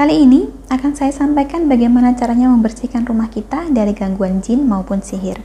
Kali ini akan saya sampaikan bagaimana caranya membersihkan rumah kita dari gangguan jin maupun sihir.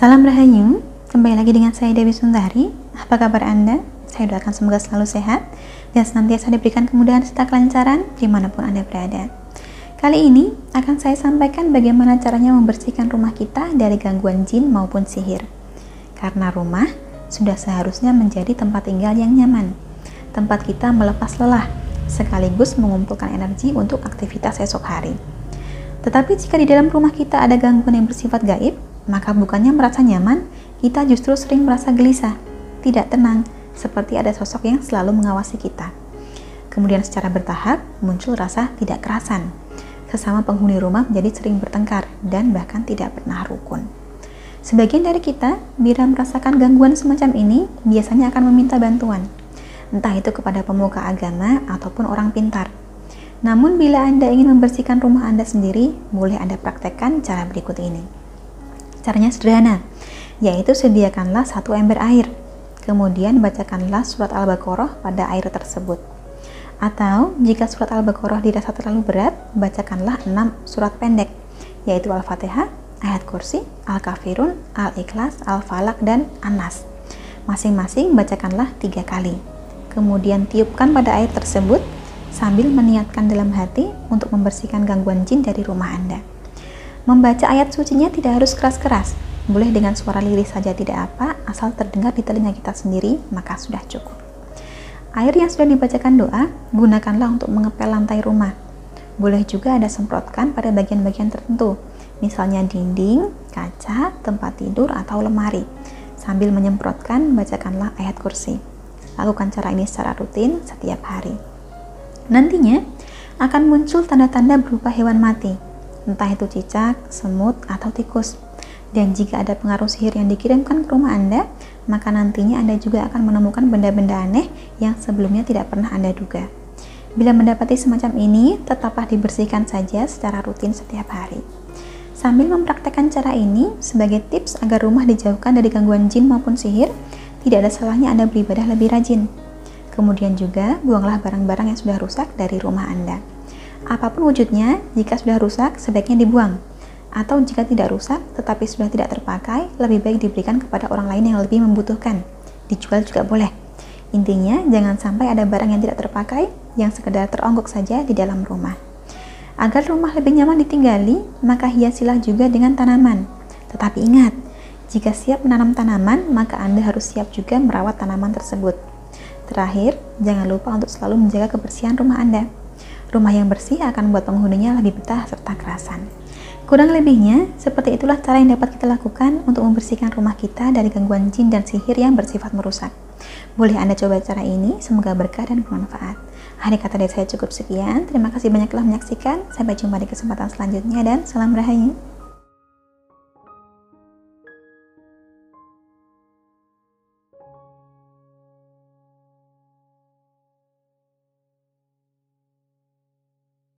Salam Rahayu, kembali lagi dengan saya Dewi Sundari. Apa kabar Anda? Saya doakan semoga selalu sehat dan senantiasa diberikan kemudahan serta kelancaran di mana pun Anda berada. Kali ini akan saya sampaikan bagaimana caranya membersihkan rumah kita dari gangguan jin maupun sihir. Karena rumah sudah seharusnya menjadi tempat tinggal yang nyaman, tempat kita melepas lelah, sekaligus mengumpulkan energi untuk aktivitas esok hari. Tetapi jika di dalam rumah kita ada gangguan yang bersifat gaib, maka bukannya merasa nyaman, kita justru sering merasa gelisah, tidak tenang, seperti ada sosok yang selalu mengawasi kita. Kemudian secara bertahap muncul rasa tidak kerasan. Sesama penghuni rumah menjadi sering bertengkar dan bahkan tidak pernah rukun. Sebagian dari kita, bila merasakan gangguan semacam ini, biasanya akan meminta bantuan, entah itu kepada pemuka agama ataupun orang pintar. Namun bila Anda ingin membersihkan rumah Anda sendiri, boleh Anda praktekkan cara berikut ini. Caranya sederhana, yaitu sediakanlah satu ember air. Kemudian bacakanlah surat Al-Baqarah pada air tersebut. Atau jika surat Al-Baqarah dirasa terlalu berat, bacakanlah enam surat pendek, yaitu Al-Fatihah, ayat kursi, Al-Kafirun, Al-Ikhlas, Al-Falak, dan An-Nas. Masing-masing bacakanlah tiga kali. Kemudian tiupkan pada air tersebut sambil meniatkan dalam hati untuk membersihkan gangguan jin dari rumah Anda. Membaca ayat sucinya tidak harus keras-keras, boleh dengan suara lirih saja tidak apa, asal terdengar di telinga kita sendiri, maka sudah cukup. Air yang sudah dibacakan doa, gunakanlah untuk mengepel lantai rumah. Boleh juga ada semprotkan pada bagian-bagian tertentu, misalnya dinding, kaca, tempat tidur, atau lemari. Sambil menyemprotkan, bacakanlah ayat kursi. Lakukan cara ini secara rutin setiap hari. Nantinya akan muncul tanda-tanda berupa hewan mati, entah itu cicak, semut, atau tikus. Dan jika ada pengaruh sihir yang dikirimkan ke rumah Anda, maka nantinya Anda juga akan menemukan benda-benda aneh yang sebelumnya tidak pernah Anda duga. Bila mendapati semacam ini, tetaplah dibersihkan saja secara rutin setiap hari. Sambil mempraktekkan cara ini sebagai tips agar rumah dijauhkan dari gangguan jin maupun sihir, tidak ada salahnya Anda beribadah lebih rajin. Kemudian juga buanglah barang-barang yang sudah rusak dari rumah Anda. Apa pun wujudnya, jika sudah rusak, sebaiknya dibuang. Atau jika tidak rusak, tetapi sudah tidak terpakai, lebih baik diberikan kepada orang lain yang lebih membutuhkan. Dijual juga boleh. Intinya, jangan sampai ada barang yang tidak terpakai, yang sekedar teronggok saja di dalam rumah. Agar rumah lebih nyaman ditinggali, maka hiasilah juga dengan tanaman. Tetapi ingat, jika siap menanam tanaman, maka Anda harus siap juga merawat tanaman tersebut. Terakhir, jangan lupa untuk selalu menjaga kebersihan rumah Anda. Rumah yang bersih akan membuat penghuninya lebih betah serta kerasan. Kurang lebihnya, seperti itulah cara yang dapat kita lakukan untuk membersihkan rumah kita dari gangguan jin dan sihir yang bersifat merusak. Boleh Anda coba cara ini, semoga berkah dan bermanfaat. Hari kata dari saya cukup sekian. Terima kasih banyak telah menyaksikan. Sampai jumpa di kesempatan selanjutnya dan salam rahayu.